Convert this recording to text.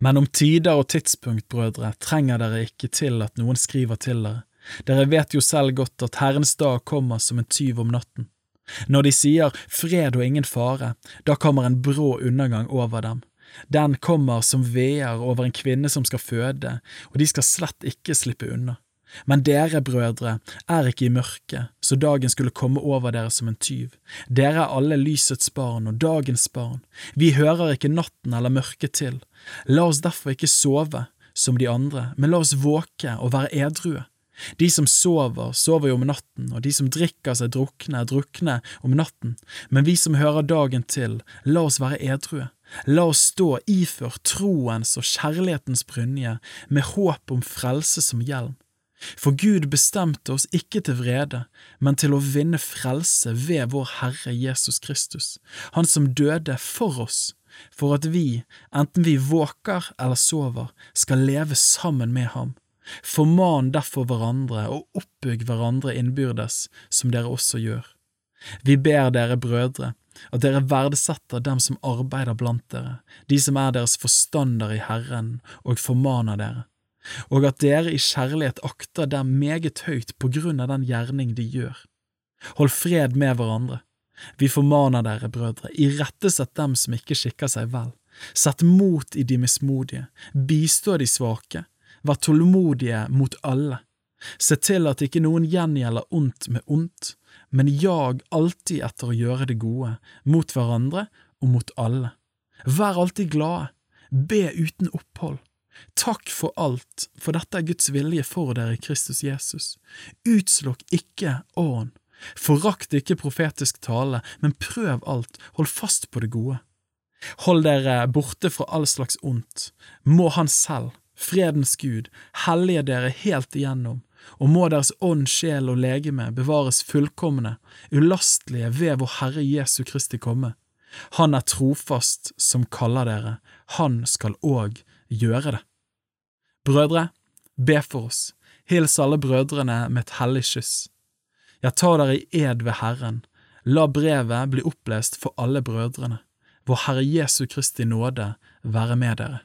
Men om tider og tidspunkt, brødre, trenger dere ikke til at noen skriver til dere. Dere vet jo selv godt at Herrens dag kommer som en tyv om natten. Når de sier fred og ingen fare, da kommer en brå undergang over dem. Den kommer som veer over en kvinne som skal føde, og de skal slett ikke slippe unna. Men dere, brødre, er ikke i mørket, så dagen skulle komme over dere som en tyv. Dere er alle lysets barn og dagens barn. Vi hører ikke natten eller mørket til. La oss derfor ikke sove som de andre, men la oss våke og være edrue. De som sover, sover jo om natten, og de som drikker seg drukne, drukne om natten, men vi som hører dagen til, la oss være edrue. La oss stå iført troens og kjærlighetens brynje, med håp om frelse som hjelm. For Gud bestemte oss ikke til vrede, men til å vinne frelse ved vår Herre Jesus Kristus, Han som døde for oss, for at vi, enten vi våker eller sover, skal leve sammen med ham. Forman derfor hverandre og oppbygg hverandre innbyrdes, som dere også gjør. Vi ber dere, brødre, at dere verdsetter dem som arbeider blant dere, de som er deres forstander i Herren, og formaner dere og at dere i kjærlighet akter dem meget høyt på grunn av den gjerning de gjør. Hold fred med hverandre. Vi formaner dere, brødre, irettesett dem som ikke skikker seg vel. Sett mot i de mismodige, bistå de svake, vær tålmodige mot alle. Se til at ikke noen gjengjelder ondt med ondt, men jag alltid etter å gjøre det gode, mot hverandre og mot alle. Vær alltid glade, be uten opphold. Takk for alt, for dette er Guds vilje for dere i Kristus Jesus. Utslokk ikke ånd. Forakt ikke profetisk tale, men prøv alt, hold fast på det gode. Hold dere borte fra all slags ondt. Må Han selv, fredens Gud, hellige dere helt igjennom, og må deres ånd, sjel og legeme bevares fullkomne, ulastelige ved vår Herre Jesu Kristi komme. Han er trofast som kaller dere, han skal òg gjøre det. Brødre, be for oss, hils alle brødrene med et hellig kyss. Jeg tar dere i ed ved Herren, la brevet bli opplest for alle brødrene. Vår Herre Jesu Kristi nåde være med dere.